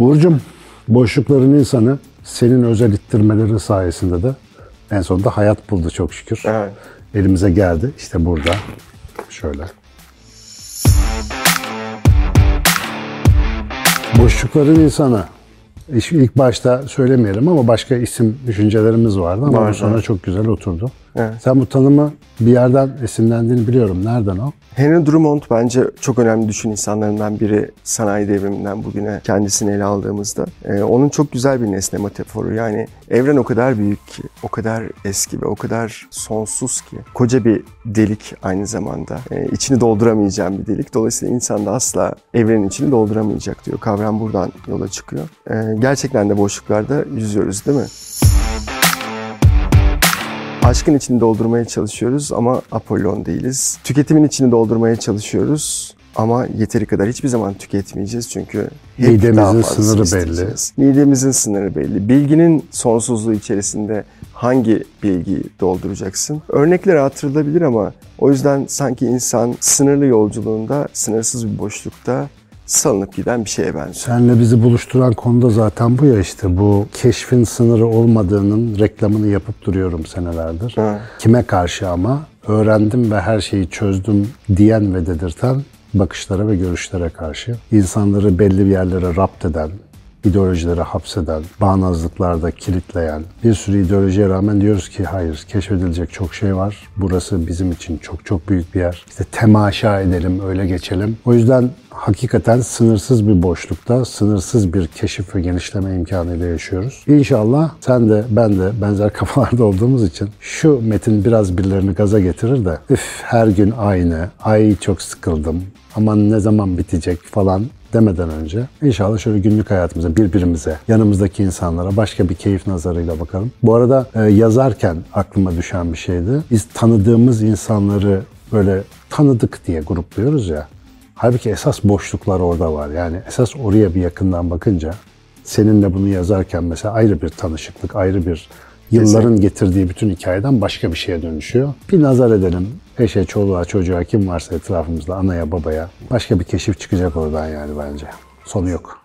Uğur'cum boşlukların insanı senin özel ittirmelerin sayesinde de en sonunda hayat buldu çok şükür. Evet. Elimize geldi. İşte burada. Şöyle. Boşlukların insanı. İlk başta söylemeyelim ama başka isim düşüncelerimiz vardı ama Var, sonra evet. çok güzel oturdu. Evet. Sen bu tanımı bir yerden esinlendiğini biliyorum. Nereden o? Henry Drummond bence çok önemli düşün insanlarından biri sanayi devriminden bugüne kendisini ele aldığımızda. Ee, onun çok güzel bir nesne metaforu. Yani evren o kadar büyük ki, o kadar eski ve o kadar sonsuz ki. Koca bir delik aynı zamanda. Ee, içini dolduramayacağım bir delik. Dolayısıyla insan da asla evrenin içini dolduramayacak diyor. Kavram buradan yola çıkıyor. Ee, gerçekten de boşluklarda yüzüyoruz değil mi? Aşkın içini doldurmaya çalışıyoruz ama Apollon değiliz. Tüketimin içini doldurmaya çalışıyoruz ama yeteri kadar hiçbir zaman tüketmeyeceğiz çünkü Midemizin sınırı isteyeceğiz. Midemizin sınırı belli. Bilginin sonsuzluğu içerisinde hangi bilgiyi dolduracaksın? Örnekler hatırlanabilir ama o yüzden sanki insan sınırlı yolculuğunda, sınırsız bir boşlukta salınıp giden bir şeye benziyor. Senle bizi buluşturan konu da zaten bu ya işte bu keşfin sınırı olmadığının reklamını yapıp duruyorum senelerdir. Ha. Kime karşı ama öğrendim ve her şeyi çözdüm diyen ve dedirten bakışlara ve görüşlere karşı. İnsanları belli bir yerlere rapt eden, ideolojilere hapseden, bağnazlıklarda kilitleyen bir sürü ideolojiye rağmen diyoruz ki hayır keşfedilecek çok şey var. Burası bizim için çok çok büyük bir yer. İşte temaşa edelim, öyle geçelim. O yüzden hakikaten sınırsız bir boşlukta, sınırsız bir keşif ve genişleme imkanıyla yaşıyoruz. İnşallah sen de ben de benzer kafalarda olduğumuz için şu metin biraz birilerini gaza getirir de üf her gün aynı, ay çok sıkıldım, aman ne zaman bitecek falan demeden önce inşallah şöyle günlük hayatımıza, birbirimize, yanımızdaki insanlara başka bir keyif nazarıyla bakalım. Bu arada e, yazarken aklıma düşen bir şeydi. Biz tanıdığımız insanları böyle tanıdık diye grupluyoruz ya. Halbuki esas boşluklar orada var. Yani esas oraya bir yakından bakınca seninle bunu yazarken mesela ayrı bir tanışıklık, ayrı bir yılların getirdiği bütün hikayeden başka bir şeye dönüşüyor. Bir nazar edelim eşe, çoluğa, çocuğa kim varsa etrafımızda, anaya, babaya. Başka bir keşif çıkacak oradan yani bence. Sonu yok.